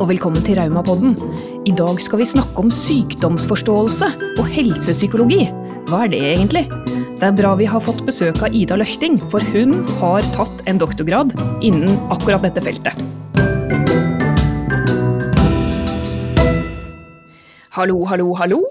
og velkommen til Raumapodden. I dag skal vi snakke om sykdomsforståelse og helsepsykologi. Hva er det egentlig? Det er bra vi har fått besøk av Ida Løfting, for hun har tatt en doktorgrad innen akkurat dette feltet. Hallo, hallo, hallo.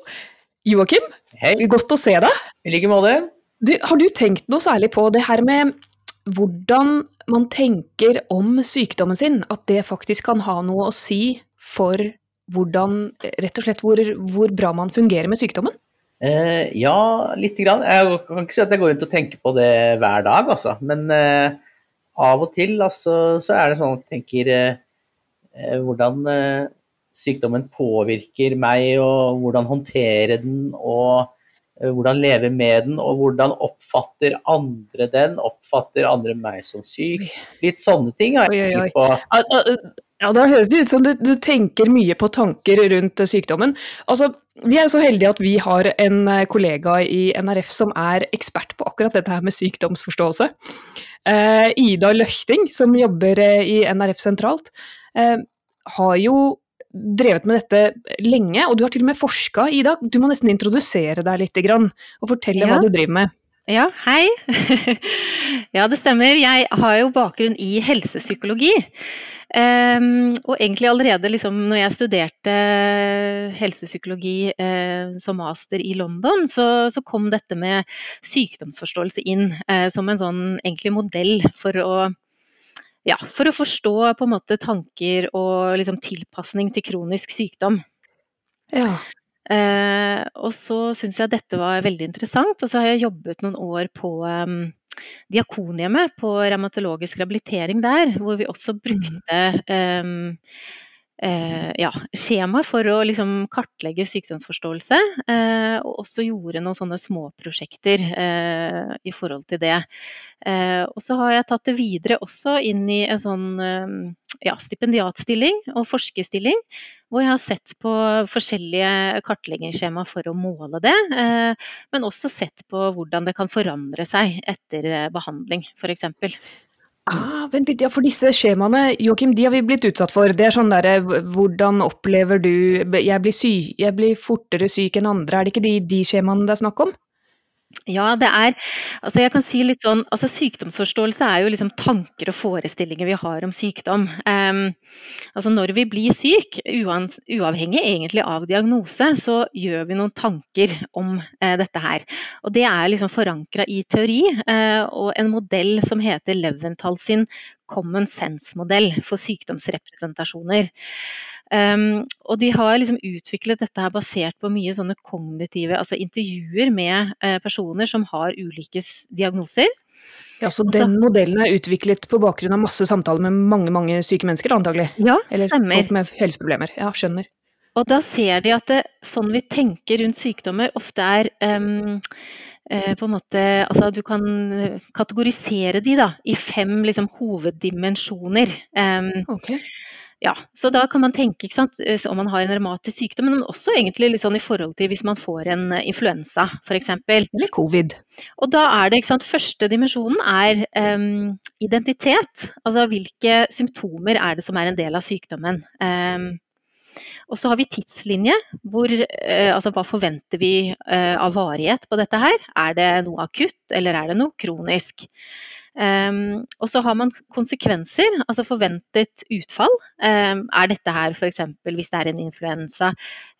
Joakim, Hei, godt å se deg. i like måte. Du, har du tenkt noe særlig på det her med hvordan man tenker om sykdommen sin? At det faktisk kan ha noe å si for hvordan, rett og slett hvor, hvor bra man fungerer med sykdommen? Eh, ja, lite grann. Jeg kan ikke si at jeg går rundt og tenker på det hver dag, altså. Men eh, av og til altså, så er det sånn at jeg tenker eh, eh, hvordan eh, sykdommen påvirker meg, og hvordan håndtere den, og hvordan leve med den, og hvordan oppfatter andre den, oppfatter andre meg som syk. Litt sånne ting har jeg tenkt på. Ja, Da høres det ut som du, du tenker mye på tanker rundt eh, sykdommen. Altså, Vi er jo så heldige at vi har en eh, kollega i NRF som er ekspert på akkurat dette her med sykdomsforståelse. Eh, Ida Løchting, som jobber eh, i NRF sentralt, eh, har jo drevet med dette lenge, og du har til og med forska, Ida. Du må nesten introdusere deg litt grann, og fortelle Ja. hva du driver med. Ja, hei. ja, det stemmer. Jeg har jo bakgrunn i helsepsykologi. Um, og egentlig allerede liksom når jeg studerte helsepsykologi uh, som master i London, så, så kom dette med sykdomsforståelse inn uh, som en sånn egentlig modell for å ja, for å forstå på en måte tanker og liksom tilpasning til kronisk sykdom. Ja. Eh, og så syns jeg dette var veldig interessant, og så har jeg jobbet noen år på um, Diakonhjemmet, på revmatologisk rehabilitering der, hvor vi også brukte um, eh, ja, skjema for å liksom kartlegge sykdomsforståelse, eh, og også gjorde noen sånne småprosjekter eh, i forhold til det. Eh, og så har jeg tatt det videre også inn i en sånn eh, ja, stipendiatstilling og forskerstilling, hvor jeg har sett på forskjellige kartleggingsskjema for å måle det, eh, men også sett på hvordan det kan forandre seg etter eh, behandling, f.eks. Ah, vent litt, ja, for disse skjemaene, Joakim, de har vi blitt utsatt for. Det er sånn derre, hvordan opplever du Jeg blir sy, jeg blir fortere syk enn andre. Er det ikke de, de skjemaene det er snakk om? Ja, det er Altså, jeg kan si litt sånn Altså, sykdomsforståelse er jo liksom tanker og forestillinger vi har om sykdom. Um, altså, når vi blir syk, uavhengig egentlig av diagnose, så gjør vi noen tanker om uh, dette her. Og det er liksom forankra i teori, uh, og en modell som heter Leventhal sin common sense-modell for sykdomsrepresentasjoner. Um, og de har liksom utviklet dette her basert på mye sånne kognitive, altså intervjuer med uh, personer som har ulike diagnoser. Ja, Så den modellen er utviklet på bakgrunn av masse samtaler med mange mange syke mennesker, antagelig? Ja, Eller stemmer. folk med helseproblemer. Ja, skjønner. Og da ser de at det, sånn vi tenker rundt sykdommer, ofte er um, eh, på en måte Altså du kan eh, kategorisere de da i fem liksom hoveddimensjoner. Um, Ok. Ja, så da kan man tenke ikke sant, eh, om man har en revmatisk sykdom, men også egentlig litt sånn i forhold til hvis man får en eh, influensa, f.eks. Eller covid. Og da er det, ikke sant, første dimensjonen er um, identitet. Altså hvilke symptomer er det som er en del av sykdommen. Um, og så har vi tidslinje, hvor uh, altså hva forventer vi uh, av varighet på dette her? Er det noe akutt, eller er det noe kronisk? Em, og så har man konsekvenser, altså forventet utfall. Um, er dette her f.eks. hvis det er en influensa,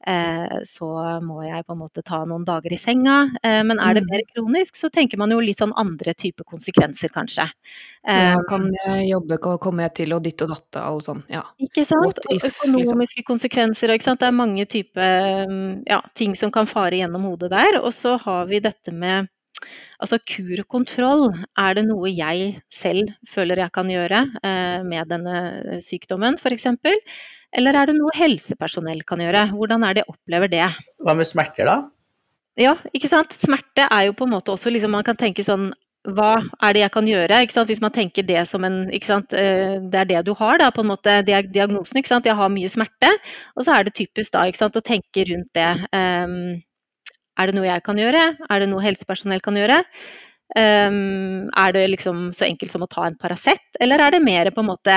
uh, så må jeg på en måte ta noen dager i senga. Uh, men er det Mm. mer kronisk, så tenker man jo litt sånn andre typer konsekvenser, kanskje. Ja, kan jeg jobbe, kommer jeg til, og ditt og datt, og sånn. Ja. Ikke sant? If, Og liksom. økonomiske konsekvenser, ikke sant. Det er mange typer ja, ting som kan fare gjennom hodet der. Og så har vi dette med altså kur og kontroll. Er det noe jeg selv føler jeg kan gjøre eh, med denne sykdommen, f.eks.? Eller er det noe helsepersonell kan gjøre? Hvordan er det jeg opplever det? Hva med smerter, da? Ja, ikke sant. Smerte er jo på en måte også liksom Man kan tenke sånn hva er det jeg kan gjøre? Ikke sant? Hvis man tenker det som en ikke sant? eh, Det er det du har, da, på en måte. Diagnosen. Ikke sant? Jeg har mye smerte. Og så er det typisk da ikke sant? å tenke rundt det. Ehm, er det noe jeg kan gjøre? Er det noe helsepersonell kan gjøre? Um, er det liksom så enkelt som å ta en Paracet, eller er det mer på en måte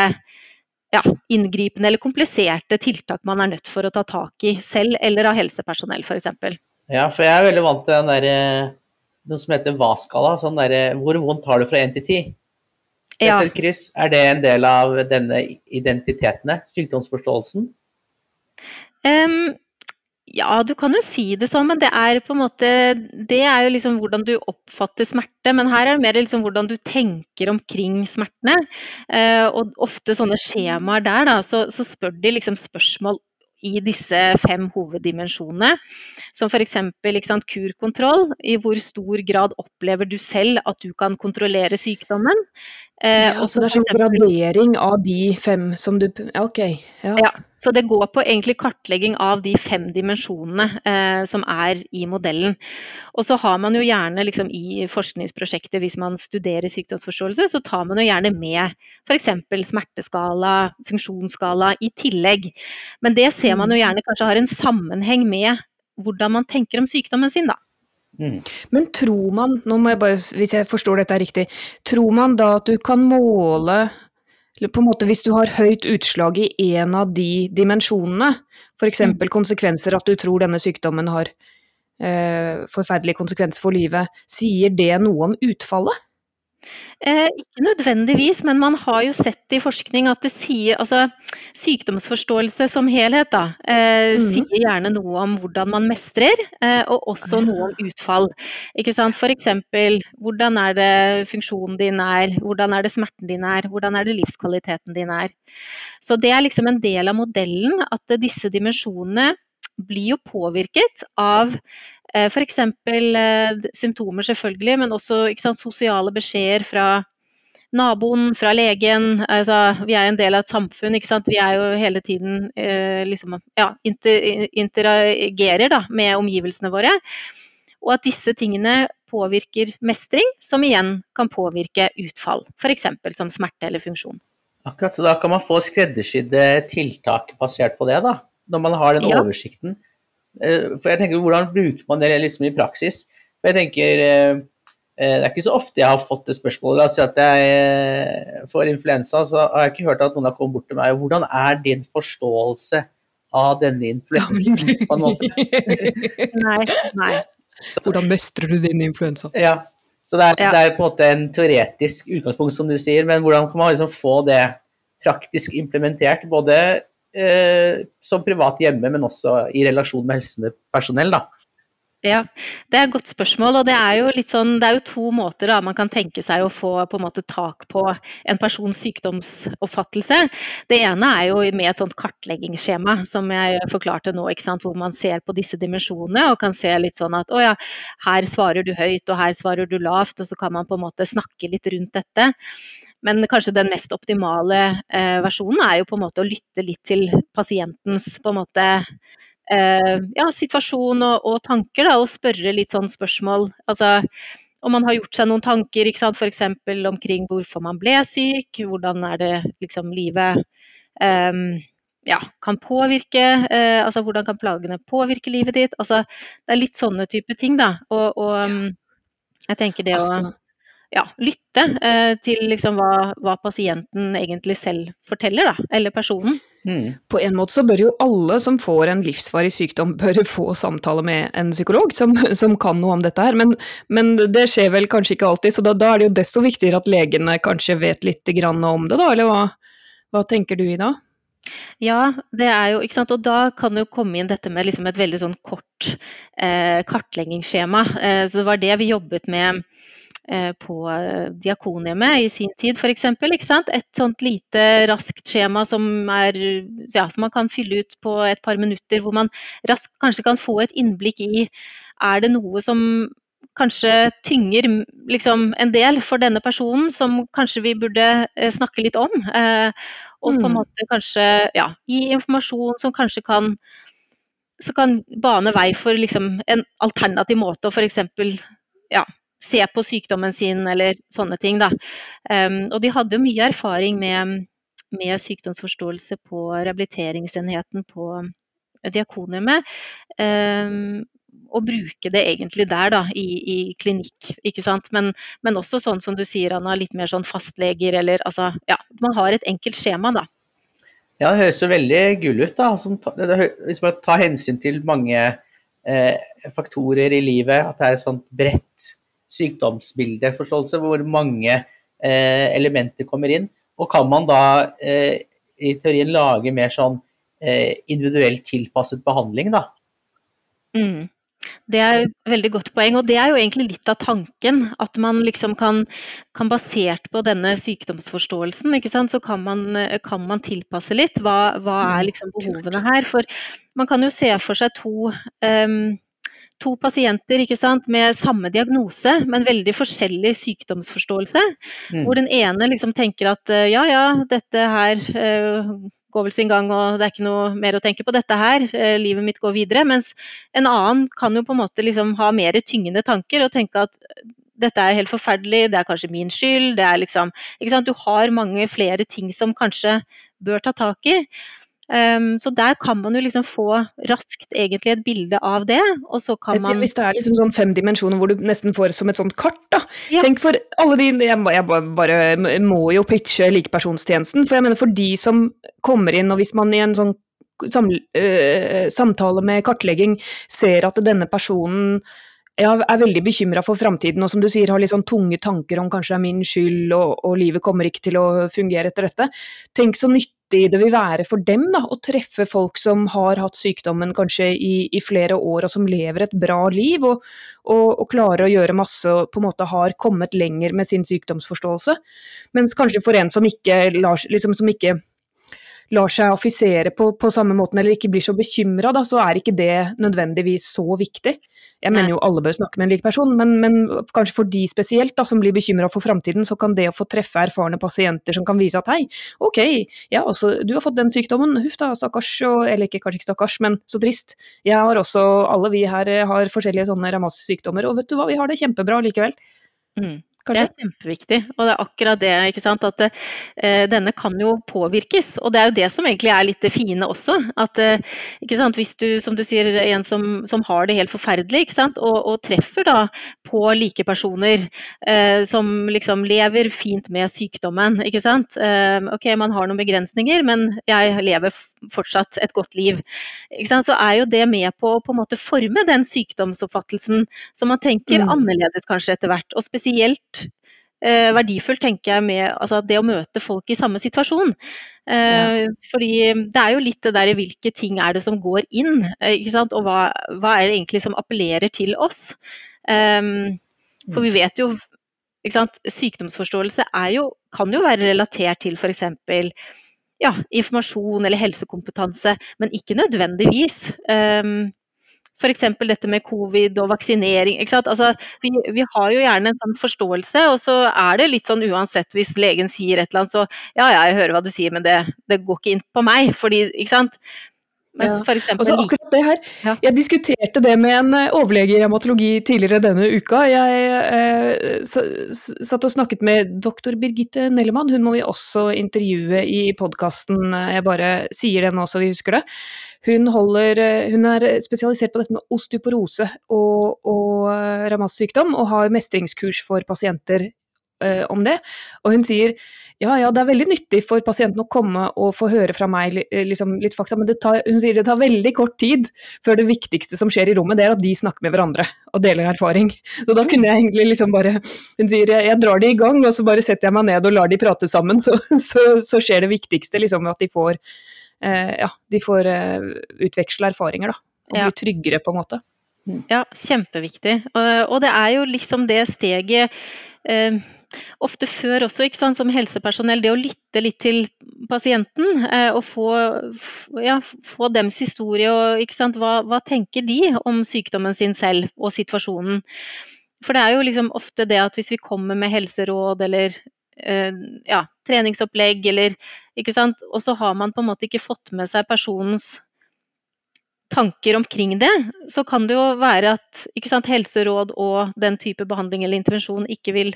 ja, inngripende eller kompliserte tiltak man er nødt for å ta tak i selv, eller av helsepersonell f.eks. Ja, for jeg er veldig vant til den der, noe som heter hva-skala. Sånn derre Hvor vondt har du fra 1 til 10? Sett Ja. et kryss. Er det en del av denne identitetene? Sykdomsforståelsen? Em, ja, du kan jo si det sånn, men det er på en måte Det er jo liksom hvordan du oppfatter smerte, men her er det mer liksom hvordan du tenker omkring smertene. Eh, og ofte sånne skjemaer der, da, så, så spør de liksom spørsmål i disse fem hoveddimensjonene, som f.eks. kurkontroll. I hvor stor grad opplever du selv at du kan kontrollere sykdommen? Eh, Ja, så det er sånn gradering av de fem som du ja, Ok. Ja. Ja, så det går på egentlig kartlegging av de fem dimensjonene eh, som er i modellen. Og så har man jo gjerne liksom i forskningsprosjektet, hvis man studerer sykdomsforståelse, så tar man jo gjerne med f.eks. smerteskala, funksjonsskala i tillegg. Men det ser man jo gjerne kanskje har en sammenheng med hvordan man tenker om sykdommen sin, da. Mm. Men tror man, nå må jeg bare, hvis jeg forstår dette riktig, tror man da at du kan måle på en måte Hvis du har høyt utslag i en av de dimensjonene, f.eks. Mm. konsekvenser at du tror denne sykdommen har eh, forferdelige konsekvenser for livet, sier det noe om utfallet? Eh, ikke nødvendigvis, men man har jo sett i forskning at det sier Altså, sykdomsforståelse som helhet, da, eh, mm. sier gjerne noe om hvordan man mestrer, eh, og også Ah, noe om utfall. Ikke sant. For eksempel, hvordan er det funksjonen din er, hvordan er det smerten din er, hvordan er det livskvaliteten din er. Så det er liksom en del av modellen at disse dimensjonene blir jo påvirket av f.eks. Eh, symptomer, selvfølgelig, men også sant, sosiale beskjeder fra naboen, fra legen. Altså, vi er en del av et samfunn, ikke sant. Vi er jo hele tiden eh, liksom ja, inter, interagerer da, med omgivelsene våre. Og at disse tingene påvirker mestring, som igjen kan påvirke utfall. F.eks. som smerte eller funksjon. Akkurat, så da kan man få skreddersydde tiltak basert på det, da. Når man har den Ja. oversikten. Eh, For jeg tenker, hvordan bruker man det liksom i praksis? For jeg tenker, eh, eh, det er ikke så ofte jeg har fått det spørsmålet. La oss si at jeg får influensa, så har jeg ikke hørt at noen har kommet bort til meg. Hvordan er din forståelse av denne influensen, på en måte? Nei, nei. Hvordan mestrer du din influensa? Ja, så det er, Ja. det er på en måte en teoretisk utgangspunkt, som du sier, men hvordan kan man liksom få det praktisk implementert, både som privat hjemme, men også i relasjon med helsepersonell, da? Ja, det er et godt spørsmål, og det er jo sånn Det er jo to måter da man kan tenke seg å få på en måte tak på en persons sykdomsoppfattelse. Det ene er jo med et sånt kartleggingsskjema som jeg forklarte nå, hvor man ser på disse dimensjonene og kan se litt sånn at å ja, her svarer du høyt og her svarer du lavt, og så kan man på en måte snakke litt rundt dette. Men kanskje den mest optimale eh, versjonen er jo på en måte å lytte litt til pasientens på en måte ja, situasjon og, og tanker, da, og spørre litt sånn spørsmål. Altså om man har gjort seg noen tanker, ikke sant, f.eks. omkring hvorfor man ble syk, hvordan er det liksom livet um, ja, kan påvirke, uh, altså hvordan kan plagene påvirke livet ditt? Altså det er litt sånne type ting, da. Og, og um, jeg tenker det å ja, lytte uh, til liksom hva, hva pasienten egentlig selv forteller, da, eller personen. Mm. på en måte så bør jo alle som får en livsvarig sykdom, bør få samtale med en psykolog som, som kan noe om dette her. Men, men det skjer vel kanskje ikke alltid, så da, da er det jo desto viktigere at legene kanskje vet litt grann om det, da? Eller hva, hva tenker du, Ida? Ja, det er jo, ikke sant, og da kan det jo komme inn dette med liksom et veldig sånn kort eh, kartleggingsskjema. Eh, så det var det vi jobbet med på eh, Diakonhjemmet i sin tid, f.eks. Et sånt lite raskt skjema som, er, ja, som man kan fylle ut på et par minutter, hvor man raskt kanskje kan få et innblikk i er det noe som kanskje tynger liksom, en del for denne personen, som kanskje vi burde eh, snakke litt om. Eh, og på en Mm. måte kanskje ja, gi informasjon som kanskje kan som kan bane vei for liksom en alternativ måte å f.eks. Ja, se på sykdommen sin eller sånne ting. Da. Um, og de hadde jo mye erfaring med, med sykdomsforståelse på rehabiliteringsenheten på Diakonhjemmet. Um, og bruke det egentlig der, da, i, i klinikk, ikke sant. Men, men også sånn som du sier, Anna, litt mer sånn fastleger eller altså Ja, man har et enkelt skjema, da. Ja, det høres jo veldig gull ut, da. Som, hvis man tar hensyn til mange eh, faktorer i livet, at det er et sånt bredt sykdomsbildeforståelse hvor mange eh, elementer kommer inn. Og kan man da eh, i teorien lage mer sånn eh, individuelt tilpasset behandling, da? Mm. Det er et veldig godt poeng, og det er jo egentlig litt av tanken. At man liksom kan, kan basert på denne sykdomsforståelsen, så kan man, kan man, tilpasse litt. Hva, hva er mm, liksom behovene her? For man kan jo se for seg to um, to pasienter med samme diagnose, men veldig forskjellig sykdomsforståelse. Mm. Hvor den ene liksom tenker at ja ja, dette her uh, går vel sin gang og det er ikke noe mer å tenke på dette her, eh, livet mitt går videre. Mens en annen kan jo på en måte liksom ha mer tyngende tanker og tenke at dette er helt forferdelig, det er kanskje min skyld, det er liksom Ikke sant. Du har mange flere ting som kanskje bør ta tak i. Um, så der kan man jo liksom få raskt egentlig et bilde av det, og så kan man Hvis det er liksom sånn fem dimensjoner hvor du nesten får som et sånt kart, da. Ja. Tenk for alle de Jeg, jeg bare må jo pitche likepersonstjenesten, for jeg mener for de som kommer inn, og hvis man i en sånn sam, uh, samtale med kartlegging ser at denne personen jeg er veldig bekymra for framtiden, og som du sier har litt sånn tunge tanker om kanskje det er min skyld og, og livet kommer ikke til å fungere etter dette. Tenk så nyttig det vil være for dem da, å treffe folk som har hatt sykdommen kanskje i, i flere år og som lever et bra liv, og, og, og, klarer å gjøre masse og på en måte har kommet lenger med sin sykdomsforståelse. Mens kanskje for en som ikke lar, liksom, som ikke lar seg affisere på, på samme måten eller ikke blir så bekymra, så er ikke det nødvendigvis så viktig. Jeg mener jo alle bør snakke med en lik person, men, men kanskje for de spesielt da, som blir bekymra for framtiden, så kan det å få treffe erfarne pasienter som kan vise at hei, ok, ja, altså, du har fått den sykdommen, huff da, stakkars, og, eller ikke kanskje ikke stakkars, men så trist. Jeg har også, alle vi her har forskjellige sånne ramassykdommer, og vet du hva, vi har det kjempebra likevel. Mm. Kanskje? Det er kjempeviktig, og det er akkurat det. ikke sant, At eh, denne kan jo påvirkes. Og det er jo det som egentlig er litt det fine også. At eh, ikke sant, hvis du, som du sier, en som, som har det helt forferdelig, ikke sant, og, og treffer da på like personer eh, som liksom lever fint med sykdommen, ikke sant. Eh, ok, man har noen begrensninger, men jeg lever fortsatt et godt liv. Ikke sant, Så er jo det med på å på en måte forme den sykdomsoppfattelsen som man tenker mm. annerledes kanskje etter hvert. Og spesielt verdifullt, tenker jeg, med altså, det å møte folk i samme situasjon. Eh, ja. Fordi det er jo litt det der i hvilke ting er det som går inn, eh, ikke sant? og hva, hva, er det egentlig som appellerer til oss. Um, for vi vet jo ikke sant? Sykdomsforståelse jo, kan jo være relatert til f.eks. Ja, informasjon eller helsekompetanse, men ikke nødvendigvis. Um, F.eks. dette med covid og vaksinering. Altså, vi, vi, har jo gjerne en sånn forståelse, og så er det litt sånn uansett hvis legen sier et eller annet, så ja ja, jeg hører hva du sier, men det, det går ikke inn på meg. Fordi, ikke sant. Ja. Eksempel, altså, akkurat det her, ja. Jeg diskuterte det med en eh, overlege i revmatologi tidligere denne uka. Jeg eh, satt og snakket med doktor Birgitte Nellemann, hun må vi også intervjue i podkasten. Jeg bare sier det nå så vi husker det. Hun, holder, eh, hun, er spesialisert på dette med osteoporose og, og eh, Ramas-sykdom, og har mestringskurs for pasienter om det. Og hun sier ja, ja, det er veldig nyttig for pasienten å komme og få høre fra meg liksom, litt fakta, men tar, hun sier det tar veldig kort tid før det viktigste som skjer i rommet, det er at de snakker med hverandre og deler erfaring. Så da kunne jeg egentlig liksom bare Hun sier jeg, drar de i gang, og så bare setter jeg meg ned og lar de prate sammen, så, så, så skjer det viktigste, liksom at de får Eh, ja, de får eh, utveksle erfaringer, da. Og bli tryggere, på en måte. Mm. Ja, kjempeviktig. Og, det er jo liksom det steget eh, ofte før også, ikke sant, som helsepersonell, det å lytte litt til pasienten eh, og få, ja, få dems historie og ikke sant, hva, hva, tenker de om sykdommen sin selv og situasjonen. For det er jo liksom ofte det at hvis vi kommer med helseråd eller Eh, ja, treningsopplegg eller Ikke sant. Og så har man på en måte ikke fått med seg personens tanker omkring det, så kan det jo være at sant, helseråd og den type behandling eller intervensjon ikke vil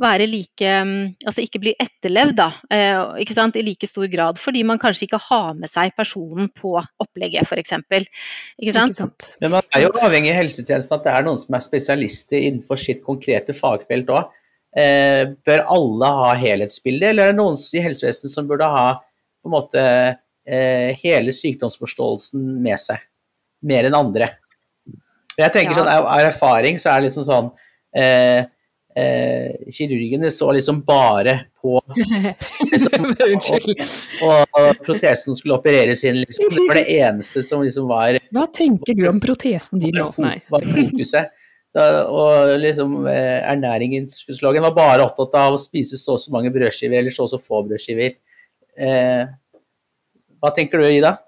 være like Altså ikke bli etterlevd, da, eh, ikke sant, i like stor grad. Fordi man kanskje ikke har med seg personen på opplegget, f.eks. Ikke sant? Ikke sant? Men man er jo avhengig i helsetjenesten at det er noen som er spesialister innenfor sitt konkrete fagfelt òg. Eh, bør alle ha helhetsbildet, eller er det noen i helsevesenet som burde ha på en måte eh, hele sykdomsforståelsen med seg. Mer enn andre. Jeg tenker Ja. sånn, Av er erfaring så er det liksom sånn eh, eh, Kirurgene så liksom bare på liksom, og, og protesen skulle opereres inn. Liksom. Det var det eneste som liksom var Hva tenker du om protesen din nå? Nei. var fokuset. Og liksom eh, ernæringsfysiologen var bare opptatt av å spise så og så mange brødskiver, eller så og så få brødskiver. Eh, hva tenker du, Ida?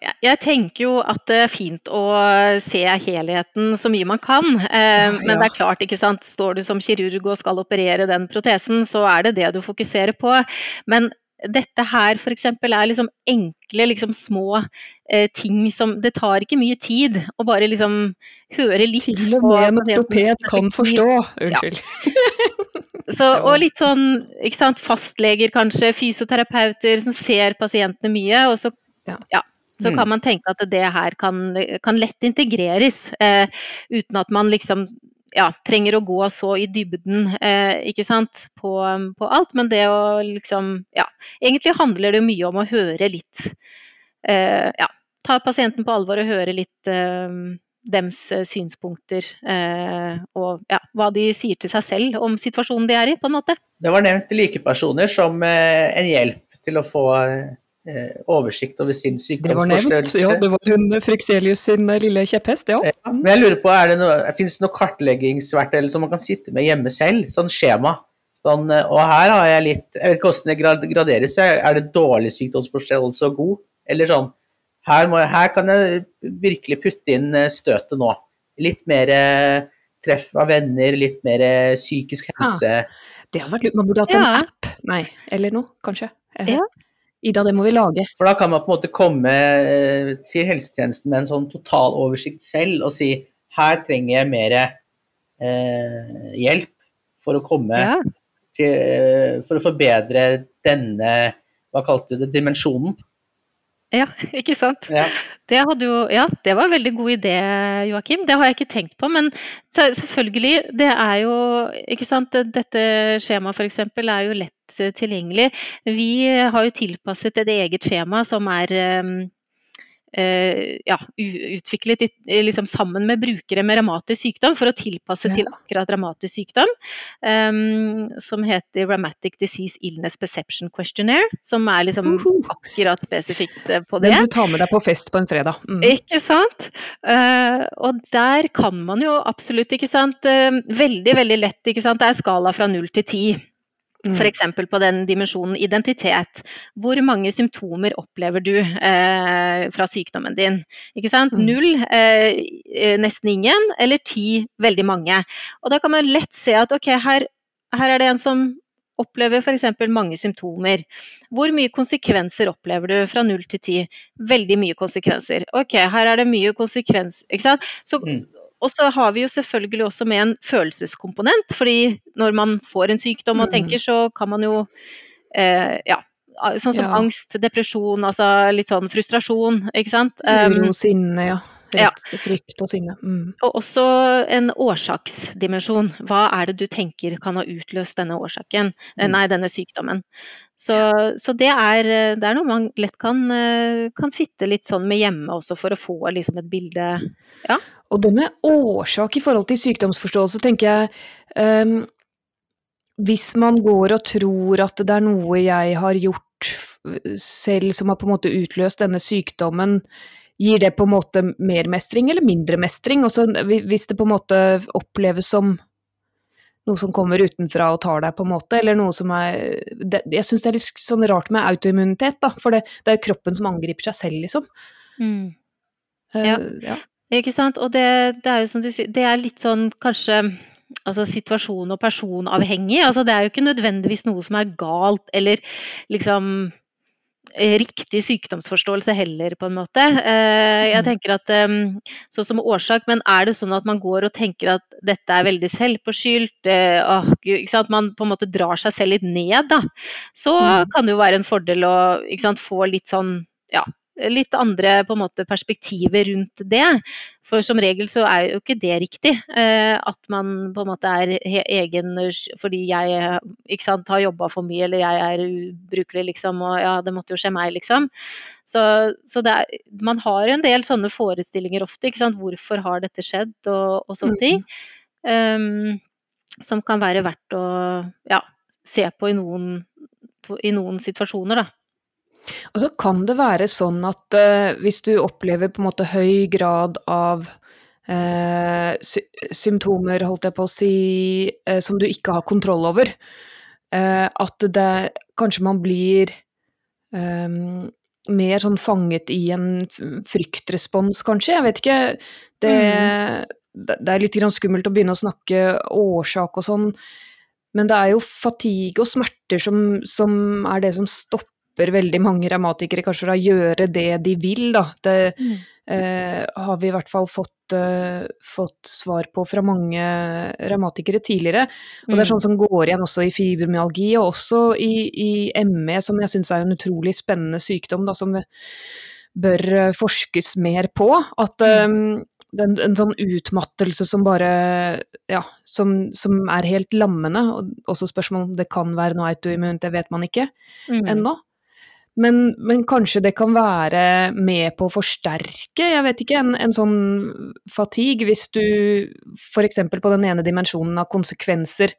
Jeg- Jeg tenker jo at det er fint å se helheten så mye man kan, eh, men det er klart, ikke sant, står du som kirurg og skal operere den protesen, så er det det du fokuserer på. Men dette her eksempel er liksom enkle, liksom små eh, ting som Det tar ikke mye tid å bare liksom høre litt Til og med en ortoped kan forstå. Unnskyld. Så, og litt sånn, ikke sant, fastleger kanskje, fysioterapeuter som ser pasientene mye, og så, Ja. ja, så Mm. kan man tenke at det her kan, kan lett integreres, eh, uten at man liksom ja, trenger å gå så i dybden, eh, ikke sant, på, på alt, men det å liksom, ja, egentlig handler det mye om å høre litt, eh, ja, ta pasienten på alvor og høre litt eh, dems eh, synspunkter, eh, og ja, hva de sier til seg selv om situasjonen de er i, på en måte. Det var nevnt likepersoner som eh, en hjelp til å få oversikt over sin Det var nevnt. sykdomsforstørrelse. Ja, det var hun Frykselius sin eh, lille kjepphest, ja. Ja, men jeg lurer på, er det noe, Fins det noe kartleggingsverktøy som man kan sitte med hjemme selv? Sånn skjema. Sånn, eh, og her har jeg litt Jeg vet ikke hvordan det grad- graderes. Er det dårlig sykdomsforstørrelse og god? Eller sånn her, må jeg, her kan jeg virkelig putte inn eh, støtet nå. Litt mer eh, treff av venner, litt mer eh, psykisk helse. Det hadde vært lurt. Man burde hatt en Ja. app. Nei, eller noe, kanskje. Eh, Ja. Ida, det må vi lage. For da kan man på en måte komme eh, til helsetjenesten med en sånn totaloversikt selv og si her trenger jeg mer eh, hjelp for å komme Ja. til eh, For å forbedre denne Hva kalte du det? Dimensjonen. Ja, ikke sant. Ja. Det jo Ja, det var en veldig god idé, Joakim. Det har jeg ikke tenkt på, men selvfølgelig, det er jo Ikke sant, dette skjemaet for eksempel er jo lett eh, tilgjengelig. Vi har jo tilpasset et eget skjema som er eh, eh, ja, utviklet eh, liksom sammen med brukere med revmatisk sykdom for å tilpasse Ja. til akkurat revmatisk sykdom, Um, som heter Rheumatic Disease Illness Perception Questionnaire, som er liksom Uhu. akkurat spesifikt eh, på det. Den du tar med deg på fest på en fredag. Mm. Ikke sant? Uh, og der kan man jo absolutt, ikke sant, eh, veldig, veldig lett, ikke sant, det er skala fra null til ti. Mm. For eksempel på den dimensjonen identitet. Hvor mange symptomer opplever du eh, fra sykdommen din? Ikke sant? Mm. Null, eh, eh, nesten ingen, eller ti, veldig mange. Og da kan man lett se at ok, her, her er det en som opplever f.eks. mange symptomer. Hvor mye konsekvenser opplever du fra null til ti? Veldig mye konsekvenser. Ok, her er det mye konsekvens, ikke sant. Så, Mm. Og så har vi jo selvfølgelig også med en følelseskomponent, fordi når man får en sykdom og Mm. tenker, så kan man jo eh, ja, sånn som Ja. angst, depresjon, altså litt sånn frustrasjon, ikke sant. Um, Uro, sinne, ja. Ja. Frykt og sinne. Mm. og også en årsaksdimensjon. Hva er det du tenker kan ha utløst denne årsaken, eh, Mm. nei, denne sykdommen. Så, så det, er, eh, det er noe man lett kan, eh, kan sitte litt sånn med hjemme også for å få liksom et bilde. Og det med årsak i forhold til sykdomsforståelse, tenker jeg um, Hvis man går og tror at det er noe jeg har gjort selv som har på en måte utløst denne sykdommen, gir det på en måte mer mestring eller mindre mestring? Også hvis det på en måte oppleves som noe som kommer utenfra og tar deg, på en måte, eller noe som er det, Jeg syns det er litt sånn rart med autoimmunitet, da, for det, det er jo kroppen som angriper seg selv, liksom. Mm. Ja. ja. Ikke sant. Og det, det er jo som du sier, det er litt sånn kanskje altså situasjon og personavhengig. Altså det er jo ikke nødvendigvis noe som er galt eller liksom eh, riktig sykdomsforståelse heller, på en måte. Eh, Jeg Mm. tenker at eh, så som årsak, men er det sånn at man går og tenker at dette er veldig selvpåskyldt, at åh, gud, ikke sant, man på en måte drar seg selv litt ned, da, så Mm. kan det jo være en fordel å sant, få litt sånn, ja, litt andre på en måte perspektiver rundt det. For som regel så er jo ikke det riktig. Eh, at man på en måte er egen fordi jeg ikke sant, har jobba for mye eller jeg er ubrukelig, liksom, og ja, det måtte jo skje meg, liksom. Så, så er, man har en del sånne forestillinger ofte, ikke sant. Hvorfor har dette skjedd, og, og sånne ting. Um, som kan være verdt å ja, se på i noen, på, i noen situasjoner, da. Og så kan det være sånn at uh, hvis du opplever på en måte høy grad av uh, sy symptomer, holdt jeg på å si, uh, som du ikke har kontroll over, at det kanskje man blir um, mer sånn fanget i en fryktrespons, kanskje. Jeg vet ikke. Det, mm. det er litt skummelt å begynne å snakke årsak og sånn, men det er jo fatigue og smerter som, som er det som stopper stopper veldig mange revmatikere kanskje fra å gjøre det de vil, da. Det mm. eh, har vi i hvert fall fått, eh, fått svar på fra mange revmatikere tidligere. Og det er mm. sånn som går igjen også i fibromyalgi, og også i, i ME, som jeg syns er en utrolig spennende sykdom, da, som bør eh, forskes mer på. At um, en, en, sånn utmattelse som bare Ja, som, som, er helt lammende. Og også spørsmål om det kan være noe autoimmunt, det vet man ikke mm. ennå. Men, men, kanskje det kan være med på å forsterke, jeg vet ikke, en, en sånn fatigue, hvis du f.eks. på den ene dimensjonen av konsekvenser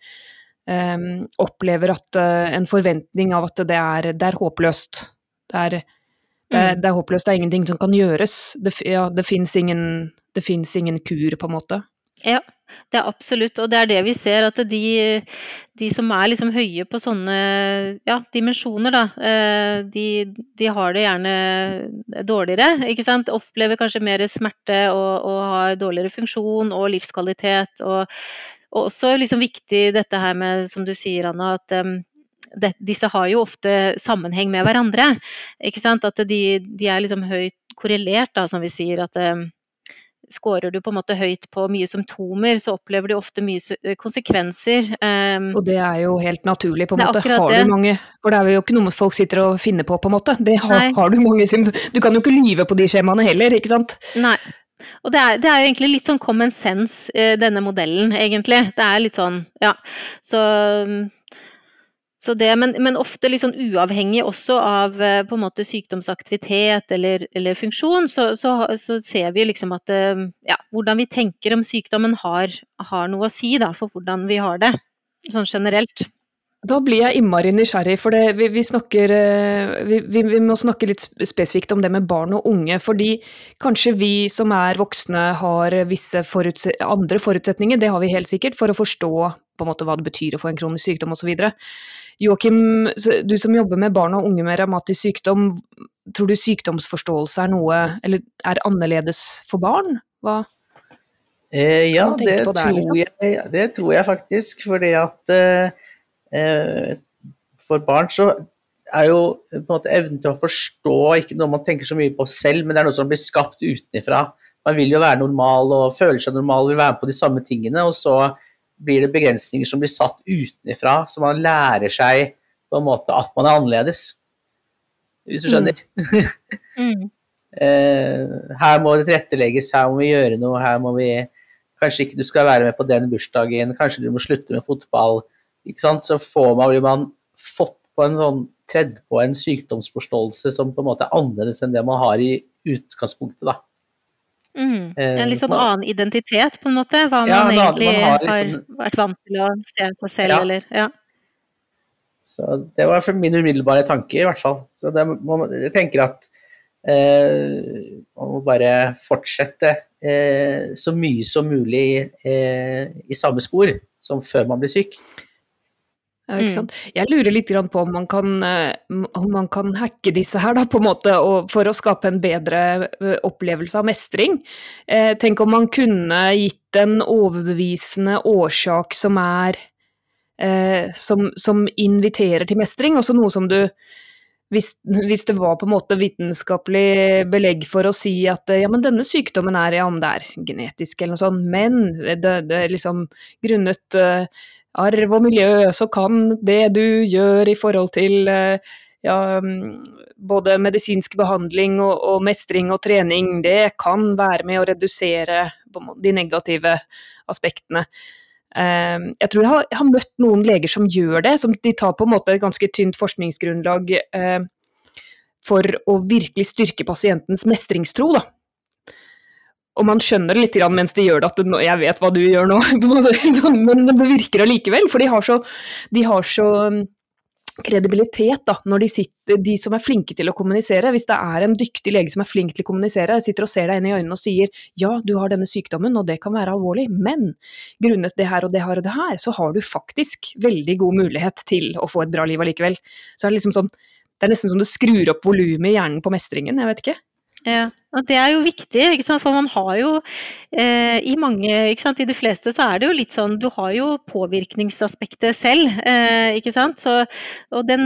um, opplever at uh, en forventning av at det er, det er håpløst. Det er, det, er, mm. det er, håpløst, det er ingenting som kan gjøres. Det, ja, det fins ingen, ingen kur, på en måte. Ja, det er absolutt, og det er det vi ser, at de, de som er liksom høye på sånne ja, dimensjoner, da, eh, de, de, har det gjerne dårligere, ikke sant. Opplever kanskje mer smerte og, og har dårligere funksjon og livskvalitet. Og, og, også liksom viktig dette her med, som du sier, Anna, at um, disse har jo ofte sammenheng med hverandre. Ikke sant? At de, de er liksom høyt korrelert, da, som vi sier. at um, Skårer du på en måte høyt på mye symptomer, så opplever du ofte mye eh, konsekvenser. Um, og det er jo helt naturlig, på en måte. Har du mange For det er jo ikke noe folk sitter og finner på, på en måte. Det har, har, du mange symptomer Du kan jo ikke lyve på de skjemaene heller, ikke sant? Nei. Og det er, det er jo egentlig litt sånn common sense, eh, denne modellen, egentlig. Det er litt sånn, ja. Så det, men, men, ofte litt sånn uavhengig også av eh, på en måte sykdomsaktivitet eller, eller funksjon, så, så, så, ser vi liksom at eh, ja, hvordan vi tenker om sykdommen har, har, noe å si da, for hvordan vi har det, sånn generelt. Da blir jeg innmari nysgjerrig, for det, vi, vi, snakker, eh, vi, vi, må snakke litt spesifikt om det med barn og unge. Fordi kanskje vi som er voksne har visse forutse andre forutsetninger, det har vi helt sikkert, for å forstå på en måte hva det betyr å få en kronisk sykdom osv. Joakim, du som jobber med barn og unge med revmatisk sykdom, tror du sykdomsforståelse er noe, eller er annerledes for barn? Hva? Eh, ja, det, der, tror liksom? jeg, det, tror jeg, faktisk. Fordi at eh, for barn så er jo på en måte evnen til å forstå ikke noe man tenker så mye på selv, men det er noe som blir skapt utenfra. Man vil jo være normal og føler seg normal, vil være med på de samme tingene. og så blir det begrensninger som blir satt utenfra, så man lærer seg på en måte at man er annerledes. Hvis du skjønner? Mm. mm. her må det tilrettelegges, her må vi gjøre noe, her må vi Kanskje ikke du skal være med på den bursdagen, kanskje du må slutte med fotball. ikke sant? Så får man, blir man fått på en sånn tredd på en sykdomsforståelse som på en måte er annerledes enn det man har i utgangspunktet. da. Mm. En litt sånn eh, annen identitet, på en måte? Hva ja, man egentlig man har, liksom, har, vært vant til å se seg selv, ja. eller Ja. Så det var for min umiddelbare tanke, i hvert fall. Så det, jeg tenker at eh, man må bare fortsette eh, så mye som mulig eh, i samme spor som før man blir syk. Mm. Jeg lurer litt på om man, kan, eh, om man kan hacke disse her, da, på en måte, for å skape en bedre eh, opplevelse av mestring. Eh, tenk om man kunne gitt en overbevisende årsak som er eh, som, som, inviterer til mestring, også noe som du hvis, hvis, det var på en måte vitenskapelig belegg for å si at ja, men denne sykdommen er ja, om det er genetisk eller noe sånt, men det, det liksom grunnet uh, arv og miljø, så kan det du gjør i forhold til eh, ja, både medisinsk behandling og, og, mestring og trening, det kan være med å redusere de negative aspektene. Ehm, jeg tror jeg har, jeg har møtt noen leger som gjør det, som de tar på en måte et ganske tynt forskningsgrunnlag eh, for å virkelig styrke pasientens mestringstro. da. Og man skjønner litt mens de gjør det, at 'jeg vet hva du gjør nå', men det virker allikevel. For de har så, de har så um, kredibilitet da, når de sitter, de som er flinke til å kommunisere. Hvis det er en dyktig lege som er flink til å kommunisere, sitter og ser deg inn i øynene og sier 'ja, du har denne sykdommen, og det kan være alvorlig, men grunnet det her og det her og det her, så har du faktisk veldig god mulighet til å få et bra liv allikevel'. Så er det liksom sånn det er nesten som du skrur opp volumet i hjernen på mestringen, jeg vet ikke. Ja, og det er jo viktig, ikke sant? for man har jo eh, i mange, ikke sant? i de fleste så er det jo litt sånn, du har jo påvirkningsaspektet selv, eh, ikke sant. Så, og den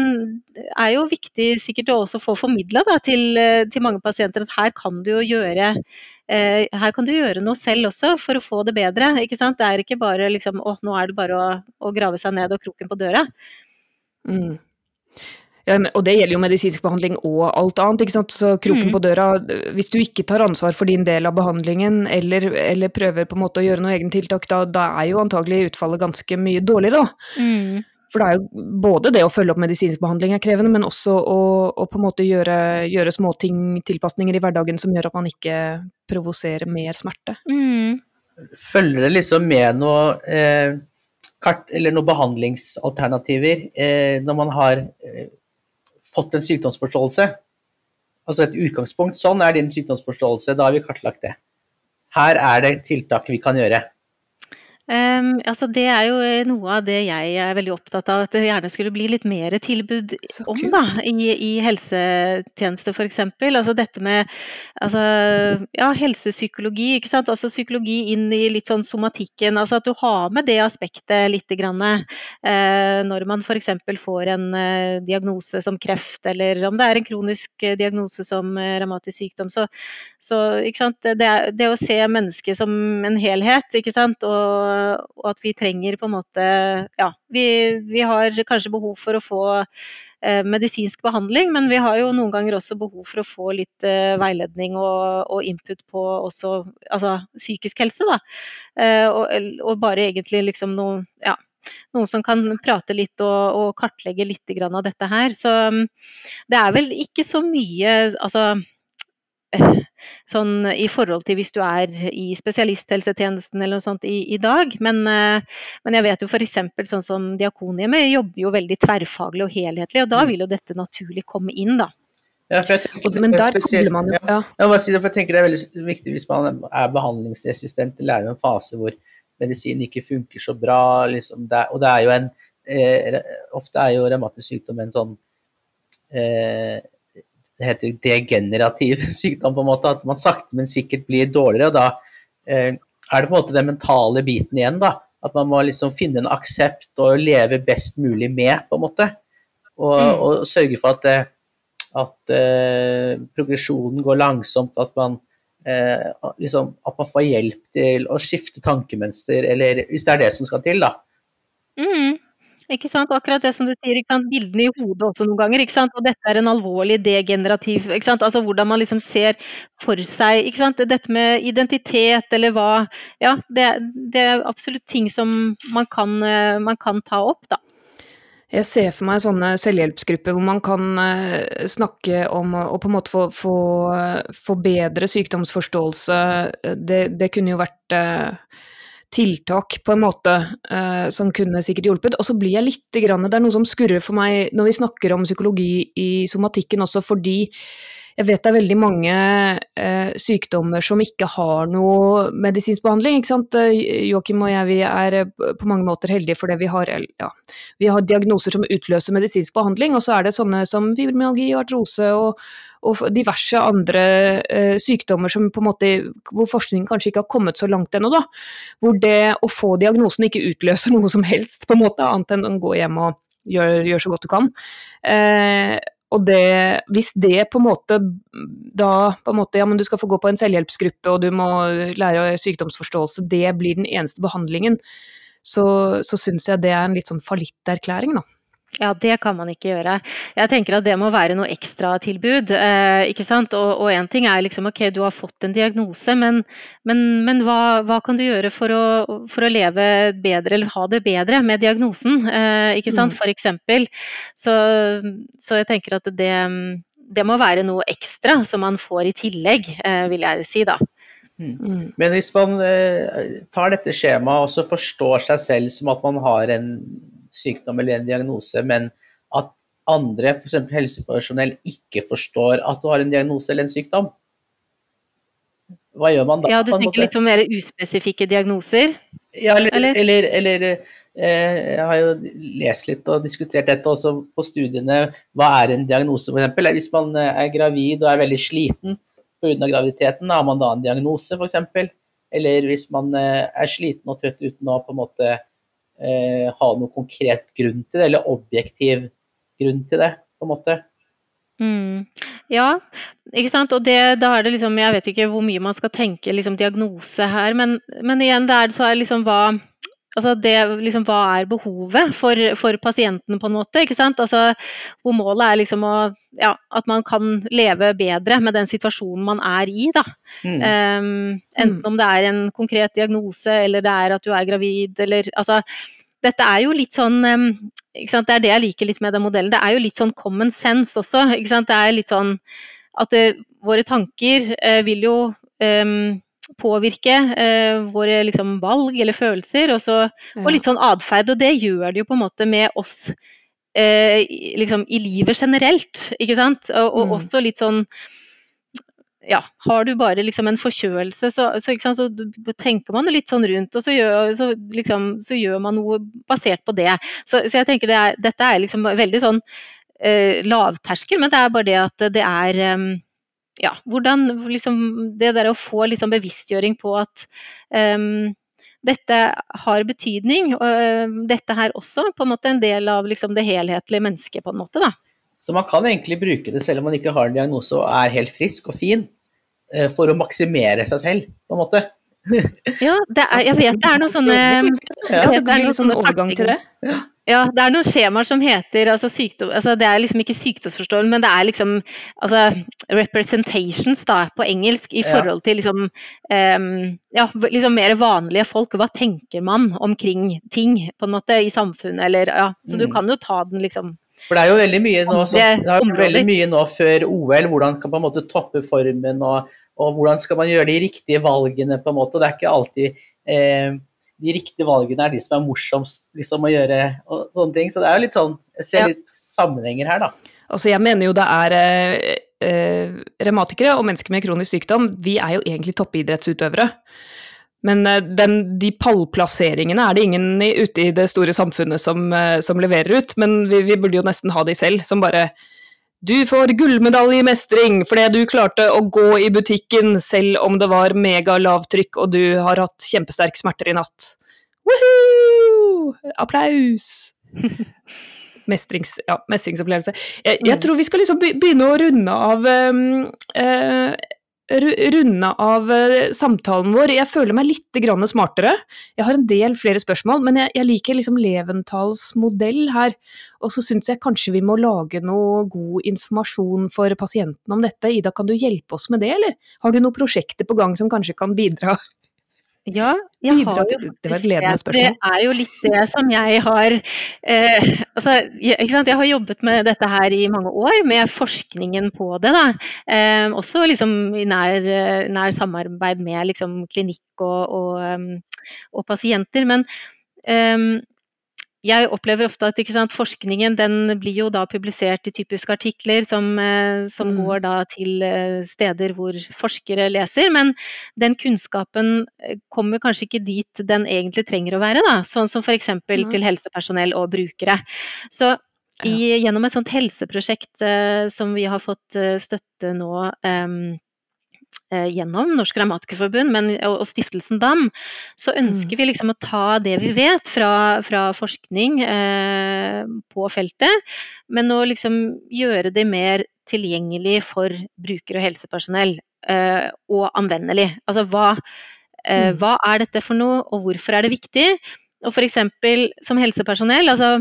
er jo viktig sikkert å også få formidla til, eh, til, mange pasienter at her kan du jo gjøre eh, her kan du gjøre noe selv også for å få det bedre. ikke sant? Det er ikke bare liksom å, nå er det bare å, å grave seg ned og kroken på døra. Mm. Ja, og det gjelder jo medisinsk behandling og alt annet. ikke sant? Så kroken mm. på døra Hvis du ikke tar ansvar for din del av behandlingen, eller, eller prøver på en måte å gjøre noen egen tiltak, da, da er jo antagelig utfallet ganske mye dårligere, da. Mm. For det er jo både det å følge opp medisinsk behandling er krevende, men også å, å på en måte gjøre, gjøre småting, tilpasninger i hverdagen som gjør at man ikke provoserer mer smerte. Mm. Følger det liksom med noe eh, kart, eller noen behandlingsalternativer eh, når man har eh, fått en sykdomsforståelse. Altså et utgangspunkt. Sånn er din sykdomsforståelse. Da har vi kartlagt det. Her er det tiltak vi kan gjøre. Um, altså det er jo eh, noe av det jeg er veldig opptatt av, at det gjerne skulle bli litt mer tilbud om da, i, i helsetjeneste f.eks. Altså dette med altså, ja, helsepsykologi, ikke sant. Altså psykologi inn i litt sånn somatikken. Altså at du har med det aspektet lite grann. uh, når man f.eks. får en uh, diagnose som kreft, eller om det er en kronisk diagnose som uh, revmatisk sykdom. Så, så ikke sant. Det, det, å se mennesket som en helhet, ikke sant. og og at vi trenger på en måte Ja, vi, vi har kanskje behov for å få eh, medisinsk behandling, men vi har jo noen ganger også behov for å få litt eh, veiledning og, og, input på også altså psykisk helse, da. Eh, og, og, bare egentlig liksom noe ja, noen som kan prate litt og, og kartlegge litt av dette her. Så mm, det er vel ikke så mye Altså sånn i forhold til hvis du er i spesialisthelsetjenesten eller noe sånt i, i dag. Men, eh, men, jeg vet jo f.eks. sånn som Diakonhjemmet jobber jo veldig tverrfaglig og helhetlig, og da mm. vil jo dette naturlig komme inn, da. Ja, for jeg tenker, men der spesielt, man jo ja. ja. Jeg, si det, for jeg tenker det er veldig viktig hvis man er behandlingsresistent eller er i en fase hvor medisin ikke funker så bra. Liksom, det, og det er jo en eh, Ofte er jo revmatisk sykdom en sånn eh, det heter degenerativ sykdom, på en måte, at man sakte, men sikkert blir dårligere. og Da eh, er det på en måte den mentale biten igjen. da, At man må liksom finne en aksept og leve best mulig med, på en måte. Og, mm. og sørge for at, eh, at eh, progresjonen går langsomt, at man, eh, liksom, at man får hjelp til å skifte tankemønster, eller hvis det er det som skal til, da. Mm. Ikke sant, akkurat det som du sier, bildene i hodet også noen ganger, ikke sant. Og dette er en alvorlig degenerativ, ikke sant. Altså hvordan man liksom ser for seg, ikke sant. Dette med identitet eller hva, ja. Det, det er absolutt ting som man kan, eh, man kan ta opp, da. Jeg ser for meg sånne selvhjelpsgrupper hvor man kan uh, snakke om å på en måte få, få, få bedre sykdomsforståelse. Det, det, kunne jo vært uh, tiltak, på en måte, eh, som kunne sikkert hjulpet. Og så blir jeg litt grann, Det er noe som skurrer for meg når vi snakker om psykologi i somatikken også, fordi jeg vet det er veldig mange eh, sykdommer som ikke har noe medisinsk behandling. ikke sant? Uh, Joakim og jeg vi er på mange måter heldige fordi vi har, ja, vi har diagnoser som utløser medisinsk behandling, og så er det sånne som fibromyalgi og artrose og og diverse andre eh, sykdommer som på en måte, hvor forskningen kanskje ikke har kommet så langt ennå. da, Hvor det å få diagnosen ikke utløser noe som helst, på en måte, annet enn å gå hjem og gjøre gjør så godt du kan. Uh, og det, hvis det på en måte da på en måte, Ja, men du skal få gå på en selvhjelpsgruppe og du må lære sykdomsforståelse, det blir den eneste behandlingen, så, så syns jeg det er en litt sånn fallitterklæring, da. Ja, det kan man ikke gjøre. Jeg tenker at det må være noe ekstratilbud. Eh, ikke sant? Og én ting er liksom ok, du har fått en diagnose, men, men, men hva, hva, kan du gjøre for å, for å, leve bedre, eller ha det bedre med diagnosen? Eh, ikke sant, mm. for eksempel. Så, så jeg tenker at det, det må være noe ekstra som man får i tillegg, eh, vil jeg si da. Mm. mm. Men hvis man eh, tar dette skjemaet og så forstår seg selv som at man har en sykdom eller en diagnose, men at andre, f.eks. helsepersonell, ikke forstår at du har en diagnose eller en sykdom. Hva gjør man da? Ja, Du tenker litt om mer uspesifikke diagnoser? Ja, eller, eller? eller, eller eh, Jeg har jo lest litt og diskutert dette også på studiene. Hva er en diagnose, f.eks.? Hvis man eh, er gravid og er veldig sliten pga. graviditeten, har man da en diagnose, f.eks.? Eller hvis man eh, er sliten og trøtt uten å på en måte eh, ha noen konkret grunn til det, eller objektiv grunn til det, på en måte. Mm. Ja, ikke sant. Og det, da er det liksom Jeg vet ikke hvor mye man skal tenke liksom, diagnose her, men, men igjen, det er, så er liksom hva Altså det, liksom, hva er behovet for, for, pasienten, på en måte? ikke sant? Altså, hvor målet er liksom å, ja, at man kan leve bedre med den situasjonen man er i. Da. Mm. Um, enten mm. om det er en konkret diagnose, eller det er at du er gravid, eller altså Dette er jo litt sånn um, Det er det jeg liker litt med den modellen. Det er jo litt sånn common sense også. ikke sant? Det er litt sånn at det, eh, våre tanker uh, vil jo um, påvirke eh, våre liksom, valg eller følelser, og, så, og litt sånn atferd. Og det gjør det jo på en måte med oss eh, liksom, i livet generelt, ikke sant. Og, og mm. også litt sånn ja, har du bare liksom en forkjølelse, så, så, så, tenker man litt sånn rundt, og så gjør, så, liksom, så gjør man noe basert på det. Så, jeg tenker det er, dette er liksom veldig sånn eh, lavterskel, men det er bare det at det er um, ja, hvordan liksom Det der å få liksom bevisstgjøring på at um, dette har betydning, og uh, dette her også på en måte en del av liksom det helhetlige mennesket, på en måte, da. Så man kan egentlig bruke det selv om man ikke har en diagnose og er helt frisk og fin, uh, for å maksimere seg selv, på en måte. Ja, er, jeg vet det er noen sånne ja, det er noen sånne overgang til det. Ja. Det er noen skjemaer som heter altså sykdom, altså Det er liksom ikke sykdomsforståelse, men det er liksom altså representations da, på engelsk i forhold til liksom um, ja, liksom mer vanlige folk. Hva tenker man omkring ting, på en måte, i samfunnet, eller ja. Så du mm. kan jo ta den liksom For det er jo veldig mye nå, så, det er veldig mye nå før OL, hvordan kan på en måte toppe formen, og, og hvordan skal man gjøre de riktige valgene, på en måte. og Det er ikke alltid eh, de riktige valgene er de som er morsomst liksom, å gjøre. og sånne ting. Så det er jo litt sånn, jeg ser litt sammenhenger her, da. Altså, jeg mener jo det er eh, eh, revmatikere og mennesker med kronisk sykdom, vi er jo egentlig toppidrettsutøvere. Men eh, den, de pallplasseringene er det ingen ute i det store samfunnet som, eh, som leverer ut, men vi, vi, burde jo nesten ha de selv, som bare du får gullmedalje i mestring fordi du klarte å gå i butikken selv om det var megalavtrykk og du har hatt kjempesterk smerter i natt. Woohoo! Applaus! Mestrings, ja, mestringsopplevelse. Jeg, jeg, mm. tror vi skal liksom begynne å runde av um, uh, runde av eh, samtalen vår. Jeg føler meg litt smartere. Jeg har en del flere spørsmål, men jeg, jeg liker liksom Leventals modell her. Og så syns jeg kanskje vi må lage noe god informasjon for pasienten om dette. Ida, kan du hjelpe oss med det, eller har du noen prosjekter på gang som kanskje kan bidra ja, jeg har jo faktisk det. Det er jo litt det som jeg har eh, altså, jeg, jeg, har jobbet med dette her i mange år, med forskningen på det. Eh, også liksom i nær, nær samarbeid med liksom, klinikk og, og, um, og pasienter. Men um, jeg opplever ofte at sant, forskningen den blir jo da publisert i typiske artikler som, eh, som mm. går da til eh, steder hvor forskere leser, men den kunnskapen eh, kommer kanskje ikke dit den egentlig trenger å være, da. Sånn som f.eks. Mm. til helsepersonell og brukere. Så i, gjennom et sånt helseprosjekt uh, som vi har fått støtte nå Eh, gjennom Norsk Grammatikerforbund og, og Stiftelsen DAM, så ønsker mm. vi liksom å ta det vi vet fra, fra forskning eh, på feltet, men å liksom gjøre det mer tilgjengelig for bruker- og helsepersonell, eh, og anvendelig. Altså hva, eh, mm. hva er dette for noe, og hvorfor er det viktig? Og for eksempel som helsepersonell, altså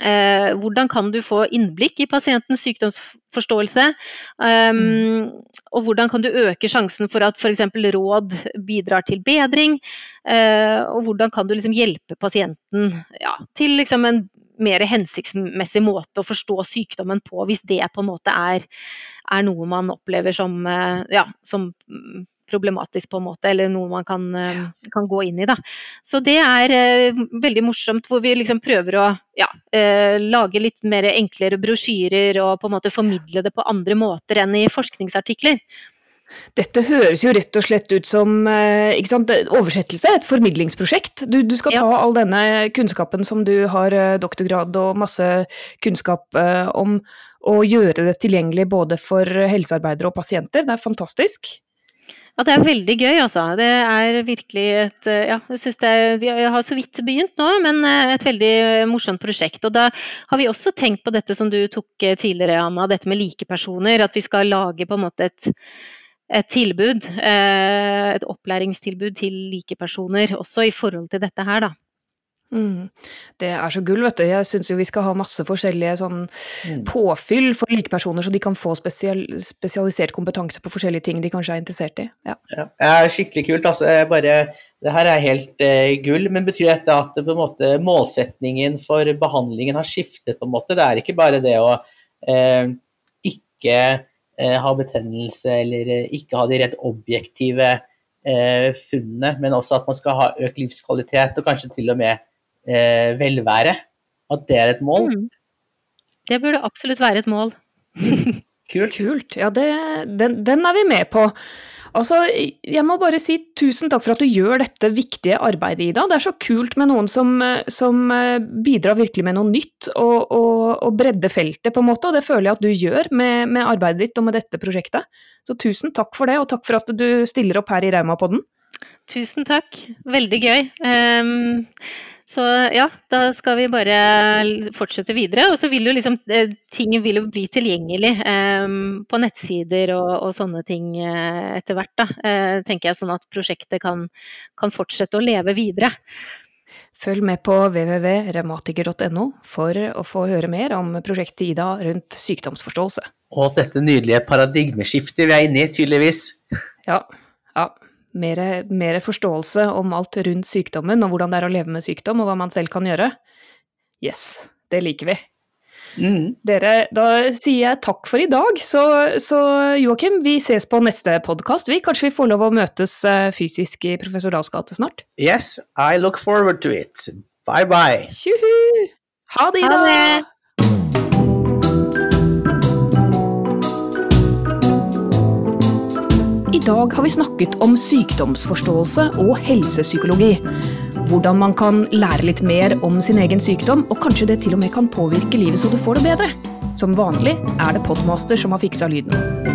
Eh, hvordan kan du få innblikk i pasientens sykdomsforståelse? Um, mm. Og hvordan kan du øke sjansen for at f.eks. råd bidrar til bedring? Eh, og hvordan kan du liksom hjelpe pasienten ja, til liksom en mer hensiktsmessig måte å forstå sykdommen på, hvis det på en måte er, er noe man opplever som, eh, ja, som, problematisk, på en måte, eller noe man kan, eh, kan gå inn i. Da. Så det er eh, veldig morsomt, hvor vi liksom prøver å ja, eh, lage litt mer enklere brosjyrer og på en måte formidle det på andre måter enn i forskningsartikler. Dette høres jo rett og slett ut som eh, oversettelse, et formidlingsprosjekt. Du, du skal ta ja. all denne kunnskapen som du har eh, doktorgrad og masse kunnskap eh, om, og gjøre det tilgjengelig både for helsearbeidere og pasienter. Det er fantastisk. Ja, det er veldig gøy, altså. Det er virkelig et Ja, jeg syns det er Vi har så vidt begynt nå, men et veldig morsomt prosjekt. Og da har vi også tenkt på dette som du tok tidligere, Anna, dette med likepersoner. At vi skal lage på en måte et et tilbud, eh, et opplæringstilbud til likepersoner, også i forhold til dette her, da. Mm. Det er så gull, vet du. Jeg syns jo vi skal ha masse forskjellige sånn mm. påfyll for likepersoner, så de kan få spesial, spesialisert kompetanse på forskjellige ting de kanskje er interessert i. Ja, ja det er skikkelig kult. Altså, bare, det her er helt eh, gull, men betyr dette at det, måte, målsetningen for behandlingen har skiftet? på en måte? Det er ikke bare det å eh, ikke Eh, ha betennelse eller eh, ikke ha de rett objektive eh, funnene, men også at man skal ha økt livskvalitet og kanskje til og med velvære. At det er et mål. Mm. Det burde absolutt være et mål. Kult. Kult. Ja, det, den, den, er vi med på. Altså, jeg må bare si tusen takk for at du gjør dette viktige arbeidet, Ida. Det er så kult med noen som, som eh, bidrar virkelig med noe nytt og, og, og bredder feltet, på en måte, og det føler jeg at du gjør med, med, arbeidet ditt og med dette prosjektet. Så tusen takk for det, og takk for at du stiller opp her i Raumapodden. Tusen takk, veldig gøy. Um så ja, da skal vi bare fortsette videre. Og så vil jo liksom eh, ting vil jo bli tilgjengelig eh, på nettsider og, og sånne ting eh, etter hvert, da. Eh, tenker jeg sånn at prosjektet kan, kan, fortsette å leve videre. Følg med på www.revmatiker.no for å få høre mer om prosjektet Ida rundt sykdomsforståelse. Og dette nydelige paradigmeskiftet vi er inne i, tydeligvis. Ja, ja mer, mer, forståelse om alt rundt sykdommen, og hvordan det er å leve med sykdom, og hva man selv kan gjøre. Yes, det liker vi. Mm. Dere, da sier jeg takk for i dag. Så, så Joakim, vi ses på neste podkast. Kanskje vi får lov å møtes eh, fysisk i Professor Dahls gate snart? Yes, I look forward to it. Bye bye. Tjuhu! Ha det, Ida! Ha det. Dag har vi snakket om sykdomsforståelse og helsepsykologi. Hvordan man kan lære litt mer om sin egen sykdom, og kanskje det til og med kan påvirke livet så du får det bedre. Som vanlig er det Podmaster som har fiksa lyden.